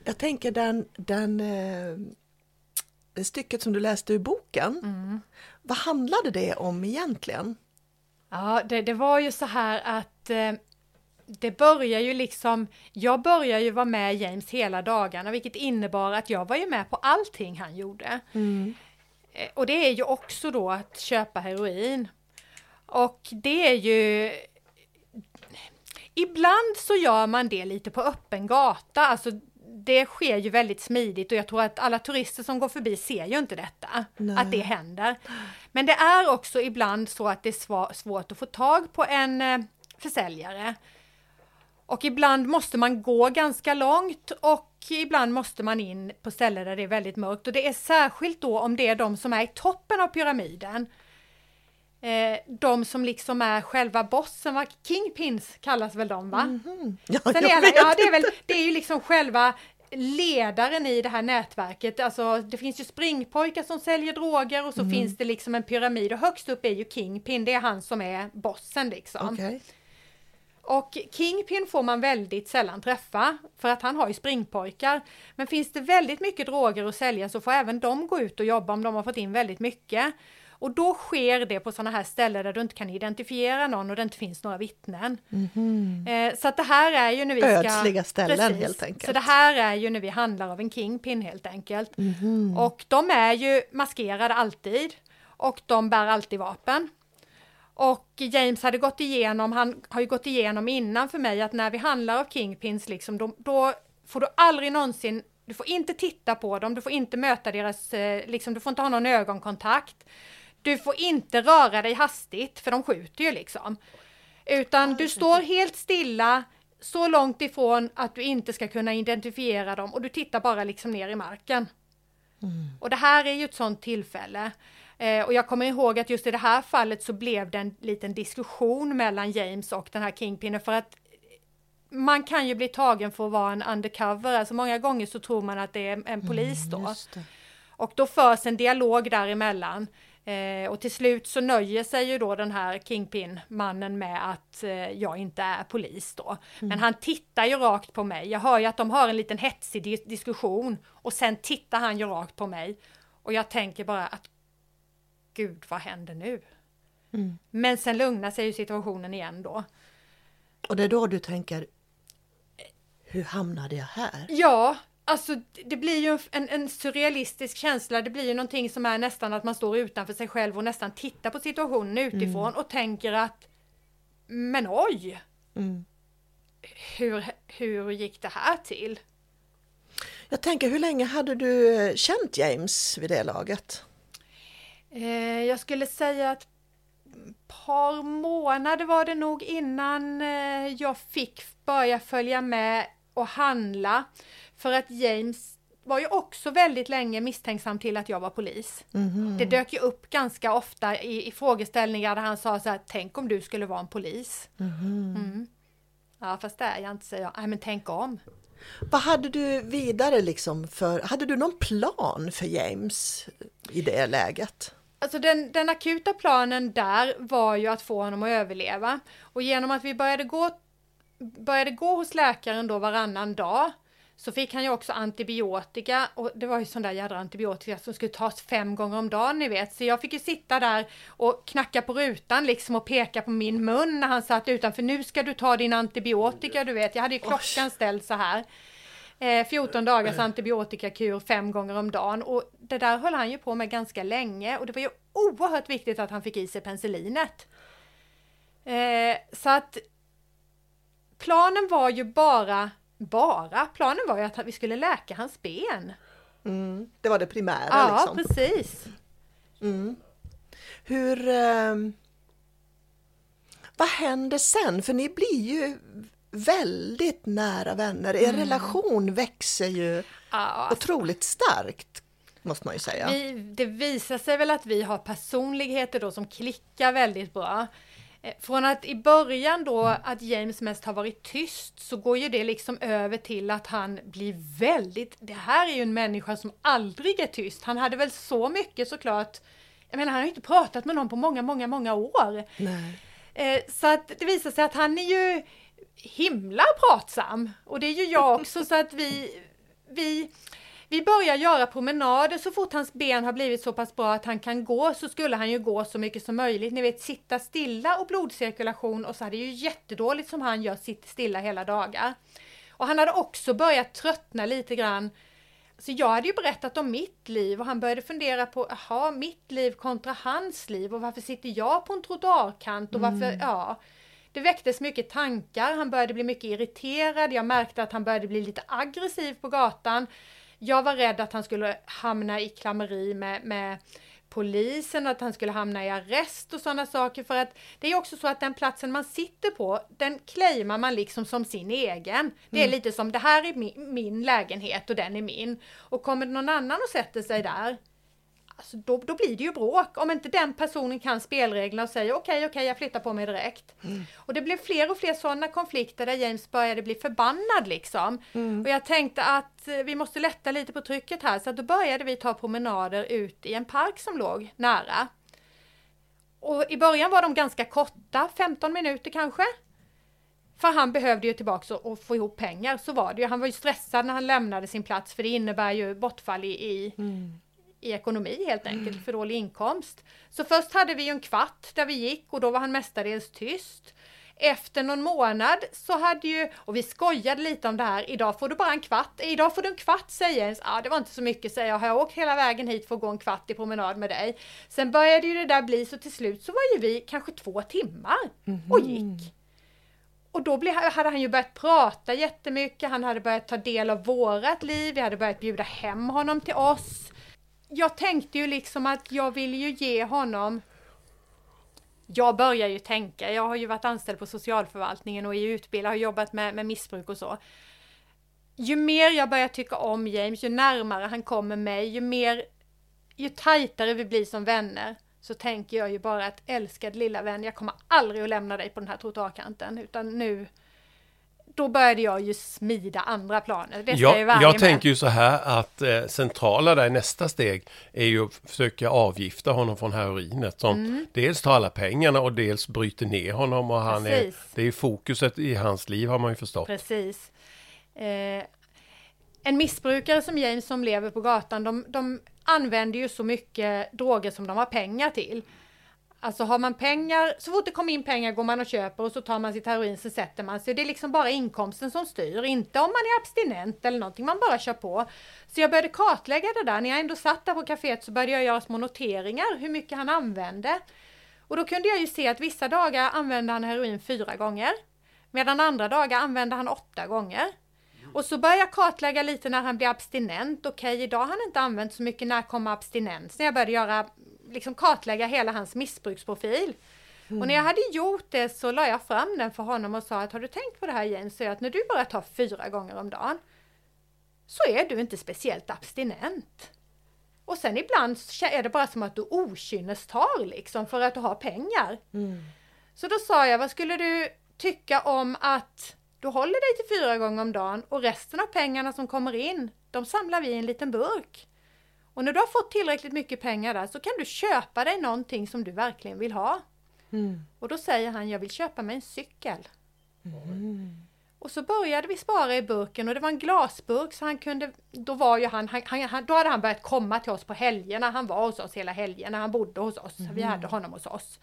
Jag tänker den, den eh, stycket som du läste ur boken. Mm. Vad handlade det om egentligen? Ja, det, det var ju så här att eh, det börjar ju liksom, jag börjar ju vara med James hela dagarna, vilket innebar att jag var ju med på allting han gjorde. Eh, Och det är ju också då att köpa heroin. Och det är ju Ibland så gör man det lite på öppen gata, alltså det sker ju väldigt smidigt och jag tror att alla turister som går förbi ser ju inte detta, Nej. att det händer. Men det är också ibland så att det är svårt att få tag på en eh, försäljare. Och ibland måste man gå ganska långt och ibland måste man in på ställen där det är väldigt mörkt. Och det är särskilt då om det är de som är i toppen av pyramiden. Eh, de som liksom är själva bossen, va? Kingpins kallas väl de va? Ja, Sen är, ja, det, är väl, det är ju liksom själva ledaren i det här nätverket. Alltså, det finns ju springpojkar som säljer droger och så finns det liksom en pyramid och högst upp är ju Kingpin, det är han som är bossen liksom. Okej. Och Kingpin får man väldigt sällan träffa för att han har ju springpojkar. Men finns det väldigt mycket droger att sälja så får även de gå ut och jobba om de har fått in väldigt mycket. Och då sker det på sådana här ställen där du inte kan identifiera någon och det inte finns några vittnen. Eh, så att det här är ju när vi ska... Ödsliga ställen, helt enkelt. Så det här är ju när vi handlar av en Kingpin helt enkelt. Mhm. Och de är ju maskerade alltid. Och de bär alltid vapen. Och James hade gått igenom, han har ju gått igenom innan för mig att när vi handlar av Kingpins liksom, då, då får du aldrig någonsin, du får inte titta på dem, du får inte möta deras, eh, liksom, du får inte ha någon ögonkontakt. Du får inte röra dig hastigt, för de skjuter ju liksom. Utan du står helt stilla, så långt ifrån att du inte ska kunna identifiera dem och du tittar bara liksom ner i marken. Och det här är ju ett sånt tillfälle. Eh, och jag kommer ihåg att just i det här fallet så blev det en liten diskussion mellan James och den här Kingpinen för att man kan ju bli tagen för att vara en undercover, alltså många gånger så tror man att det är en polis då. Just det. Och då förs en dialog däremellan. Eh, och till slut så nöjer sig ju då den här Kingpin-mannen med att eh, jag inte är polis då. Men han tittar ju rakt på mig. Jag hör ju att de har en liten hetsig dis- diskussion och sen tittar han ju rakt på mig. Och jag tänker bara att Gud, vad händer nu? Men sen lugnar sig ju situationen igen då. Och det är då du tänker, hur hamnade jag här? Ja, alltså det blir ju en, en surrealistisk känsla. Det blir ju någonting som är nästan att man står utanför sig själv och nästan tittar på situationen utifrån och tänker att men oj! Mm. Hur, hur gick det här till? Jag tänker, hur länge hade du eh, känt James vid det laget? Eh, jag skulle säga att par månader var det nog innan eh, jag fick börja följa med och handla. För att James var ju också väldigt länge misstänksam till att jag var polis. Det dök ju upp ganska ofta i, i frågeställningar där han sa så här, tänk om du skulle vara en polis. Mm. Ja, fast det är jag inte, säger jag. Nej, men tänk om. Vad hade du vidare liksom för, hade du någon plan för James i det läget? Alltså den, den akuta planen där var ju att få honom att överleva. Och genom att vi började gå, började gå hos läkaren då varannan dag så fick han ju också antibiotika och det var ju sån där jädra antibiotika som skulle tas fem gånger om dagen ni vet. Så jag fick ju sitta där och knacka på rutan liksom och peka på min mun när han satt utanför. Nu ska du ta din antibiotika du vet. Jag hade ju klockan ställd så här. Eh, 14 dagars antibiotikakur fem gånger om dagen och det där höll han ju på med ganska länge och det var ju oerhört viktigt att han fick i sig penicillinet. Eh, så att planen var ju bara, bara, planen var ju att vi skulle läka hans ben. Mm, det var det primära Ja, liksom. precis. Mm. Hur... ehm, vad händer sen? För ni blir ju väldigt nära vänner. Er relation växer ju Ja, alltså, otroligt starkt, måste man ju säga. vi, det visar sig väl att vi har personligheter då som klickar väldigt bra. Eh, Från att i början då att James mest har varit tyst så går ju det liksom över till att han blir väldigt, det här är ju en människa som aldrig är tyst. Han hade väl så mycket såklart, jag menar han har ju inte pratat med någon på många, många, många år. Nej. Eh, så att det visar sig att han är ju himla pratsam. Och det är ju jag också så att vi, vi, vi börjar göra promenader så fort hans ben har blivit så pass bra att han kan gå så skulle han ju gå så mycket som möjligt. Ni vet sitta stilla och blodcirkulation och så är det ju jättedåligt som han gör, sitter stilla hela dagar. Och han hade också börjat tröttna lite grann så jag hade ju berättat om mitt liv och han började fundera på, jaha, mitt liv kontra hans liv och varför sitter jag på en trottoarkant och varför, ja. Det väcktes mycket tankar, han började bli mycket irriterad, jag märkte att han började bli lite aggressiv på gatan. Jag var rädd att han skulle hamna i klammeri med, med polisen, att han skulle hamna i arrest och sådana saker. För att det är också så att den platsen man sitter på, den claimar man liksom som sin egen. Det är lite som det här är min, min lägenhet och den är min. Och kommer någon annan och sätter sig där, alltså då, då blir det ju bråk. Om inte den personen kan spelreglerna och säger okej, okej, jag flyttar på mig direkt. Och det blev fler och fler sådana konflikter där James började bli förbannad liksom. Och jag tänkte att eh, vi måste lätta lite på trycket här så då började vi ta promenader ut i en park som låg nära. Och i början var de ganska korta, 15 minuter kanske. För han behövde ju tillbaka och, få ihop pengar, så var det ju. Han var ju stressad när han lämnade sin plats för det innebär ju bortfall i, i, i ekonomi helt enkelt, för dålig inkomst. Så först hade vi ju en kvart där vi gick och då var han mestadels tyst. Efter någon månad så hade ju, och vi skojade lite om det här, idag får du bara en kvart, idag får du en kvart säger Jens. Ja, det var inte så mycket säger jag, har jag åkt hela vägen hit för att gå en kvart i promenad med dig? Sen började ju det där bli så till slut så var ju vi kanske två timmar och gick. Och då hade han ju börjat prata jättemycket, han hade börjat ta del av vårat liv, vi hade börjat bjuda hem honom till oss. Jag tänkte ju liksom att jag vill ju ge honom jag börjar ju tänka, jag har ju varit anställd på socialförvaltningen och är utbildad, har jobbat med, med missbruk och så. Ju mer jag börjar tycka om James, ju närmare han kommer mig, ju mer, ju tajtare vi blir som vänner, så tänker jag ju bara att älskad lilla vän, jag kommer aldrig att lämna dig på den här trottoarkanten, utan nu då började jag ju smida andra planer. Det ska jag, Jag, tänker ju så här att eh, centrala där nästa steg är ju att försöka avgifta honom från heroinet som Mm. dels tar alla pengarna och dels bryter ner honom och han är, det är fokuset i hans liv har man ju förstått. Precis. Eh, en missbrukare som James som lever på gatan, de, de använder ju så mycket droger som de har pengar till. Alltså har man pengar, så fort det kommer in pengar går man och köper och så tar man sitt heroin så sätter man sig. Det är liksom bara inkomsten som styr, inte om man är abstinent eller någonting, man bara kör på. Så jag började kartlägga det där, när jag ändå satt där på kaféet så började jag göra små noteringar hur mycket han använde. Och då kunde jag ju se att vissa dagar använde han heroin fyra gånger. Medan andra dagar använde han åtta gånger. Och så började jag kartlägga lite när han blev abstinent. Okej, idag har han inte använt så mycket. När kommer abstinensen? Jag började göra, liksom kartlägga hela hans missbruksprofil. Och när jag hade gjort det så la jag fram den för honom och sa att har du tänkt på det här Jens? Så att när du bara tar fyra gånger om dagen så är du inte speciellt abstinent. Och sen ibland är det bara som att du okynnestar liksom för att du har pengar. Så då sa jag, vad skulle du tycka om att du håller dig till fyra gånger om dagen och resten av pengarna som kommer in, de samlar vi i en liten burk. Och när du har fått tillräckligt mycket pengar där så kan du köpa dig någonting som du verkligen vill ha. Och då säger han, jag vill köpa mig en cykel. Och så började vi spara i burken och det var en glasburk så han kunde, då var ju han, han, han, då hade han börjat komma till oss på helgerna, han var hos oss hela helgerna, han bodde hos oss, vi hade honom hos oss.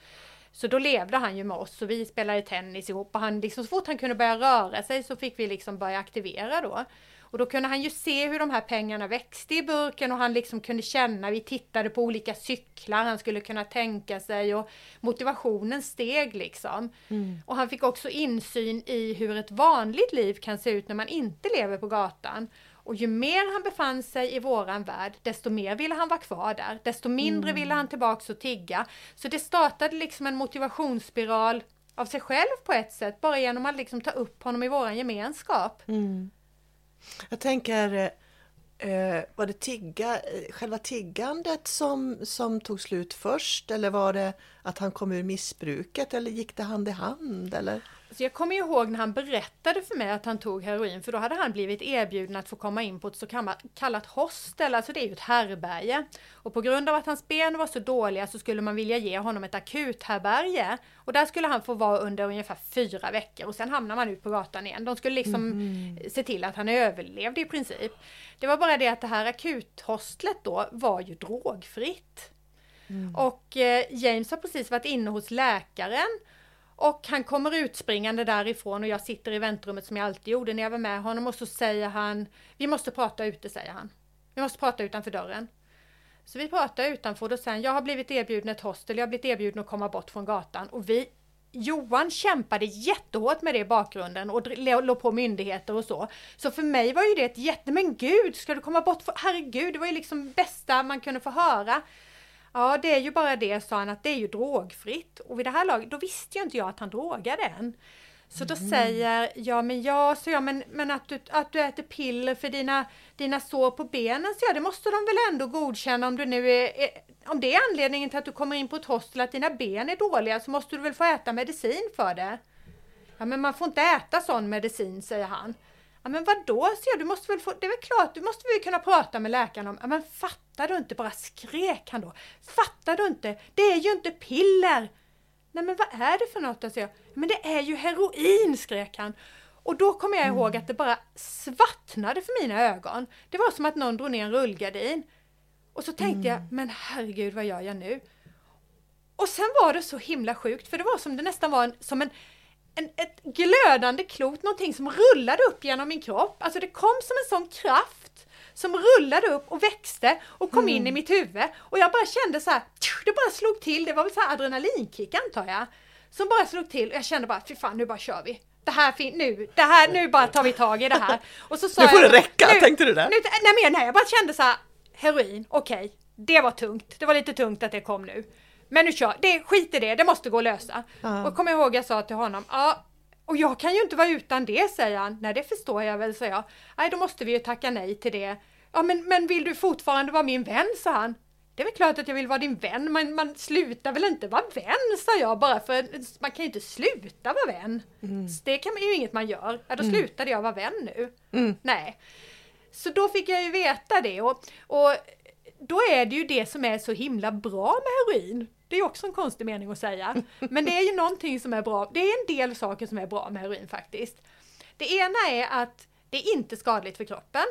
Så då levde han ju med oss och vi spelade tennis ihop och han liksom, så fort han kunde börja röra sig så fick vi liksom börja aktivera då. Och då kunde han ju se hur de här pengarna växte i burken och han liksom kunde känna, vi tittade på olika cyklar han skulle kunna tänka sig och motivationen steg liksom. Mm. Och han fick också insyn i hur ett vanligt liv kan se ut när man inte lever på gatan. Och ju mer han befann sig i våran värld, desto mer ville han vara kvar där. Desto mindre mm. ville han tillbaks och tigga. Så det startade liksom en motivationsspiral av sig själv på ett sätt, bara genom att liksom ta upp honom i våran gemenskap. Mm. Jag tänker, eh, eh, var det tigga, eh, själva tiggandet som, som tog slut först eller var det att han kom ur missbruket eller gick det hand i hand? Eller? Så jag kommer ihåg när han berättade för mig att han tog heroin, för då hade han blivit erbjuden att få komma in på ett så kallat hostel, alltså det är ju ett härberge. Och på grund av att hans ben var så dåliga så skulle man vilja ge honom ett akuthärbärge. Och där skulle han få vara under ungefär fyra veckor och sen hamnar man ut på gatan igen. De skulle liksom mm. se till att han överlevde i princip. Det var bara det att det här akuthostlet då var ju drogfritt. Mm. Och eh, James har precis varit inne hos läkaren och han kommer utspringande därifrån och jag sitter i väntrummet som jag alltid gjorde när jag var med honom och så säger han Vi måste prata ute, säger han. Vi måste prata utanför dörren. Så vi pratar utanför och då säger han, jag har blivit erbjuden ett hostel, jag har blivit erbjuden att komma bort från gatan och vi Johan kämpade jättehårt med det i bakgrunden och låg på myndigheter och så. Så för mig var ju det ett jätte, men gud, ska du komma bort? Herregud, det var ju liksom bästa man kunde få höra. Ja, det är ju bara det, sa han, att det är ju drogfritt. Och vid det här laget, då visste ju inte jag att han drogade än. Så då mm. säger jag, men ja, så jag, men, men att, du, att du äter piller för dina, dina sår på benen, så ja, det måste de väl ändå godkänna om du nu är, är, om det är anledningen till att du kommer in på ett hostel, att dina ben är dåliga, så måste du väl få äta medicin för det. Ja, men man får inte äta sån medicin, säger han. Ja men vadå, ser du måste väl få, det är väl klart, du måste vi kunna prata med läkaren om. Ja men fattar du inte, bara skrek han då. Fattar du inte, det är ju inte piller! Nej men vad är det för något? Alltså, men det är ju heroin, skrek han. Och då kommer jag ihåg att det bara svartnade för mina ögon. Det var som att någon drog ner en rullgardin. Och så tänkte mm. jag, men herregud vad gör jag nu? Och sen var det så himla sjukt, för det var som det nästan var en, som en en, ett glödande klot, någonting som rullade upp genom min kropp. Alltså det kom som en sån kraft som rullade upp och växte och kom mm. in i mitt huvud. Och jag bara kände så här, det bara slog till, det var väl så här adrenalinkick antar jag. Som bara slog till och jag kände bara, fy fan nu bara kör vi. Det här, nu, det här, nu bara tar vi tag i det här. Och så sa nu får jag, det räcka, nu, tänkte du det? Nu, nej, men, nej, jag bara kände så här, heroin, okej, okay, det var tungt. Det var lite tungt att det kom nu. Men nu kör, det, skit i det, det måste gå att lösa. Ja. Och kommer ihåg jag sa till honom, ja, och jag kan ju inte vara utan det, säger han. Nej, det förstår jag väl, säger jag. Nej, då måste vi ju tacka nej till det. Ja, men, men vill du fortfarande vara min vän, sa han. Det är väl klart att jag vill vara din vän, men man slutar väl inte vara vän, sa jag, bara för man kan ju inte sluta vara vän. Mm. Det kan man ju inget man gör. Ja, då mm. slutade jag vara vän nu. Mm. Nej. Så då fick jag ju veta det och, och då är det ju det som är så himla bra med heroin. Det är också en konstig mening att säga. Men det är ju någonting som är bra. Det är en del saker som är bra med heroin faktiskt. Det ena är att det är inte skadligt för kroppen.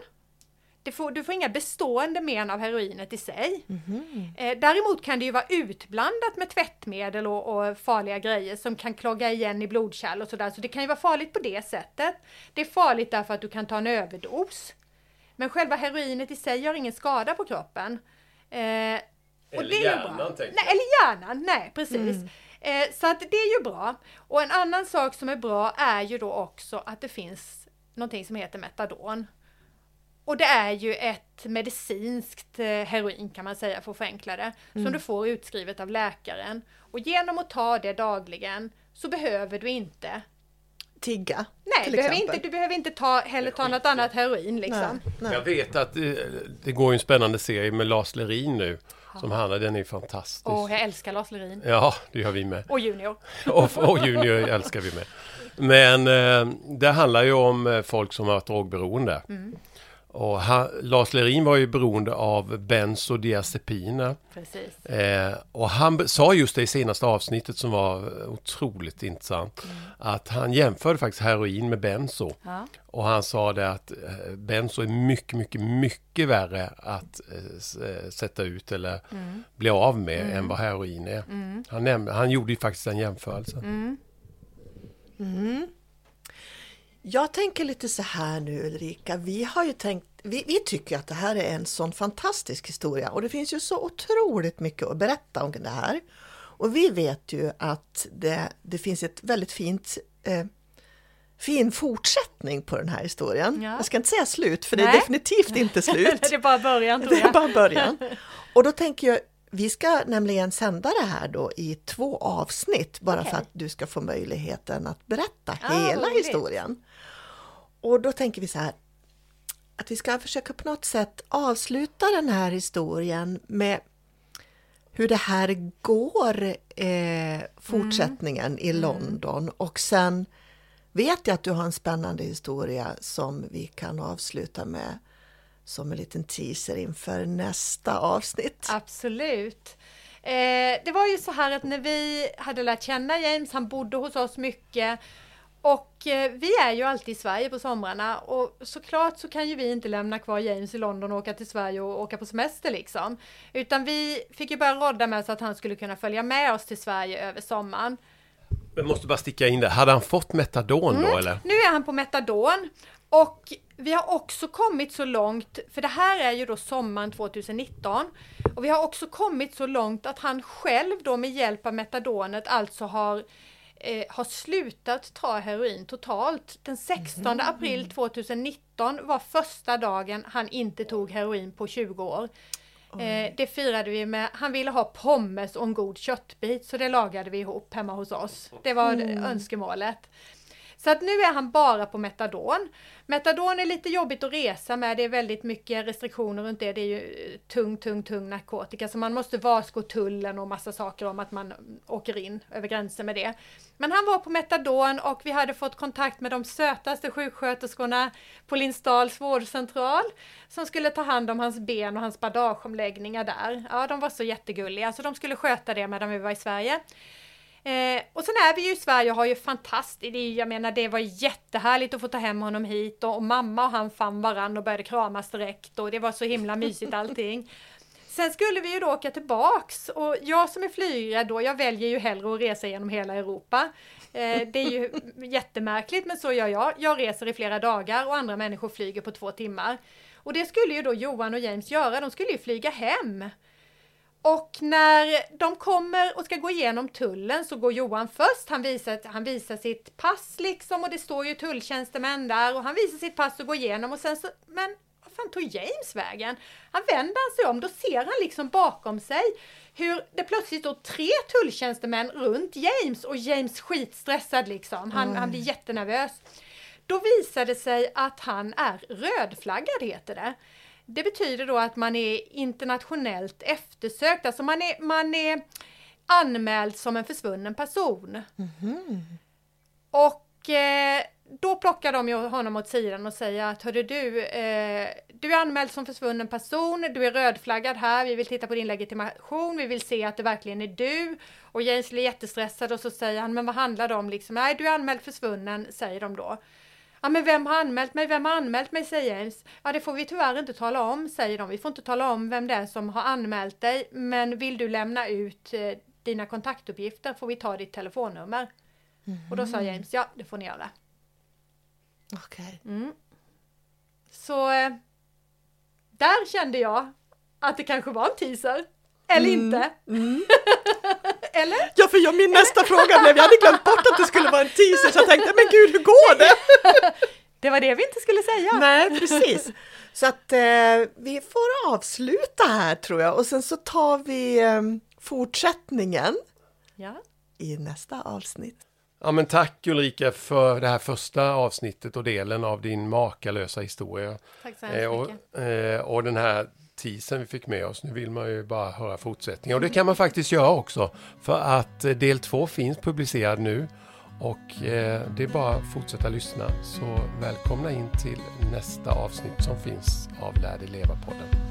Får, du får inga bestående men av heroinet i sig. Mm. Eh, däremot kan det ju vara utblandat med tvättmedel och, och, farliga grejer som kan klogga igen i blodkärl och sådär. Så det kan ju vara farligt på det sättet. Det är farligt därför att du kan ta en överdos. Men själva heroinet i sig gör ingen skada på kroppen. Eh, eller hjärnan Nej, eller hjärnan, nej precis. Mm. Eh, så att det är ju bra. Och en annan sak som är bra är ju då också att det finns någonting som heter metadon. Och det är ju ett medicinskt eh, heroin kan man säga för att förenkla det. Mm. Som du får utskrivet av läkaren. Och genom att ta det dagligen så behöver du inte tigga. Nej, du behöver, inte, du behöver inte ta, heller ta något annat heroin liksom. Nej, nej. Jag vet att det, eh, det går en spännande serie med Lars Lerin nu som handlar, den är fantastisk. Åh, jag älskar Lars Lerin. Ja, det gör vi med. Och Junior. och, och Junior älskar vi med. Men eh, det handlar ju om eh, folk som har varit drogberoende. Mm. Och han, Lars Lerin var ju beroende av bensodiazepiner. Precis. Eh, och han sa just det i senaste avsnittet som var otroligt intressant. Mm. Att han jämförde faktiskt heroin med benzo. Ja. Och han sa det att eh, benzo är mycket, mycket, mycket värre att eh, eh sätta ut eller mm. bli av med mm. än vad heroin är. Mm. Han, nämnde, han gjorde ju faktiskt en jämförelse. Jag tänker lite så här nu Ulrika, vi har ju tänkt, vi, vi, tycker att det här är en sån fantastisk historia och det finns ju så otroligt mycket att berätta om det här. Och vi vet ju att det, det finns ett väldigt fint eh, fin fortsättning på den här historien. Ja. Jag ska inte säga slut, för Nej. det är definitivt inte slut. det är bara början. Det är bara början. Och då tänker jag, vi ska nämligen sända det här då i två avsnitt, bara okay. för att du ska få möjligheten att berätta ah, hela roligt. historien. Och då tänker vi så här, att vi ska försöka på något sätt avsluta den här historien med hur det här går, eh, fortsättningen mm. i London och sen vet jag att du har en spännande historia som vi kan avsluta med som en liten teaser inför nästa avsnitt. Absolut. Eh, det var ju så här att när vi hade lärt känna James, han bodde hos oss mycket och eh, vi är ju alltid i Sverige på somrarna och såklart så kan ju vi inte lämna kvar James i London och åka till Sverige och åka på semester liksom. Utan vi fick ju börja rodda med så att han skulle kunna följa med oss till Sverige över sommaren. Jag måste bara sticka in där. Hade han fått metadon mm. då eller? Nu är han på metadon och vi har också kommit så långt, för det här är ju då sommaren 2019 och vi har också kommit så långt att han själv då med hjälp av metadonet alltså har eh, har slutat ta heroin totalt. Den 16 mm. april 2019 var första dagen han inte tog heroin på 20 år. Eh, det firade vi med, han ville ha pommes och en god köttbit så det lagade vi ihop hemma hos oss. Det var mm. önskemålet. Så att nu är han bara på metadon. Metadon är lite jobbigt att resa med, det är väldigt mycket restriktioner runt det. Det är ju tung, tung, tung narkotika så man måste varsko tullen och massa saker om att man åker in över gränsen med det. Men han var på metadon och vi hade fått kontakt med de sötaste sjuksköterskorna på Lindsdals vårdcentral som skulle ta hand om hans ben och hans bandageomläggningar där. Ja, de var så jättegulliga så de skulle sköta det medan vi var i Sverige. Eh, och sen är vi ju i Sverige och har ju fantastiskt, jag menar det var jättehärligt att få ta hem honom hit och, och mamma och han fann varann och började kramas direkt och det var så himla mysigt allting. Sen skulle vi ju då åka tillbaks och jag som är flygrädd då, jag väljer ju hellre att resa genom hela Europa. Eh, det är ju jättemärkligt men så gör jag. Jag reser i flera dagar och andra människor flyger på två timmar. Och det skulle ju då Johan och James göra, de skulle ju flyga hem. Och när de kommer och ska gå igenom tullen så går Johan först, han visar, han visar sitt pass liksom och det står ju tulltjänstemän där och han visar sitt pass och går igenom och sen så, men vad fan tog James vägen? Han vänder sig om, då ser han liksom bakom sig hur det plötsligt står tre tulltjänstemän runt James och James skitstressad liksom, han, mm. han blir jättenervös. Då visar det sig att han är rödflaggad heter det. Det betyder då att man är internationellt eftersökt, alltså man är, man är anmäld som en försvunnen person. Mm. Och eh, då plockar de honom åt sidan och säger att hörru du, eh, du är anmäld som försvunnen person, du är rödflaggad här, vi vill titta på din legitimation, vi vill se att det verkligen är du. Och James blir jättestressad och så säger han, men vad handlar det om liksom? Nej, du är anmäld försvunnen, säger de då. Ja men vem har anmält mig, vem har anmält mig säger James. Ja det får vi tyvärr inte tala om säger de. Vi får inte tala om vem det är som har anmält dig. Men vill du lämna ut eh, dina kontaktuppgifter får vi ta ditt telefonnummer. Mm. Och då sa mhm. James, ja det får ni göra. Okej. Okay. Mm. Så eh, där kände jag att det kanske var en teaser. Eller mm. inte. Mm. Eller? Ja, för jag, min nästa fråga blev, jag hade glömt bort att det skulle vara en teaser, så jag tänkte, men gud, hur går det? Det var det vi inte skulle säga. Nej, precis. Så att eh, vi får avsluta här tror jag och sen så tar vi eh, fortsättningen ja. i nästa avsnitt. Ja men tack Ulrika för det här första avsnittet och delen av din makalösa historia. Tack så hemskt eh, mycket. Och, eh, och den här teasern vi fick med oss. Nu vill man ju bara höra fortsättningen och det kan man faktiskt göra också. För att eh, del två finns publicerad nu och eh, det är bara att fortsätta lyssna. Så välkomna in till nästa avsnitt som finns av Lär dig leva-podden.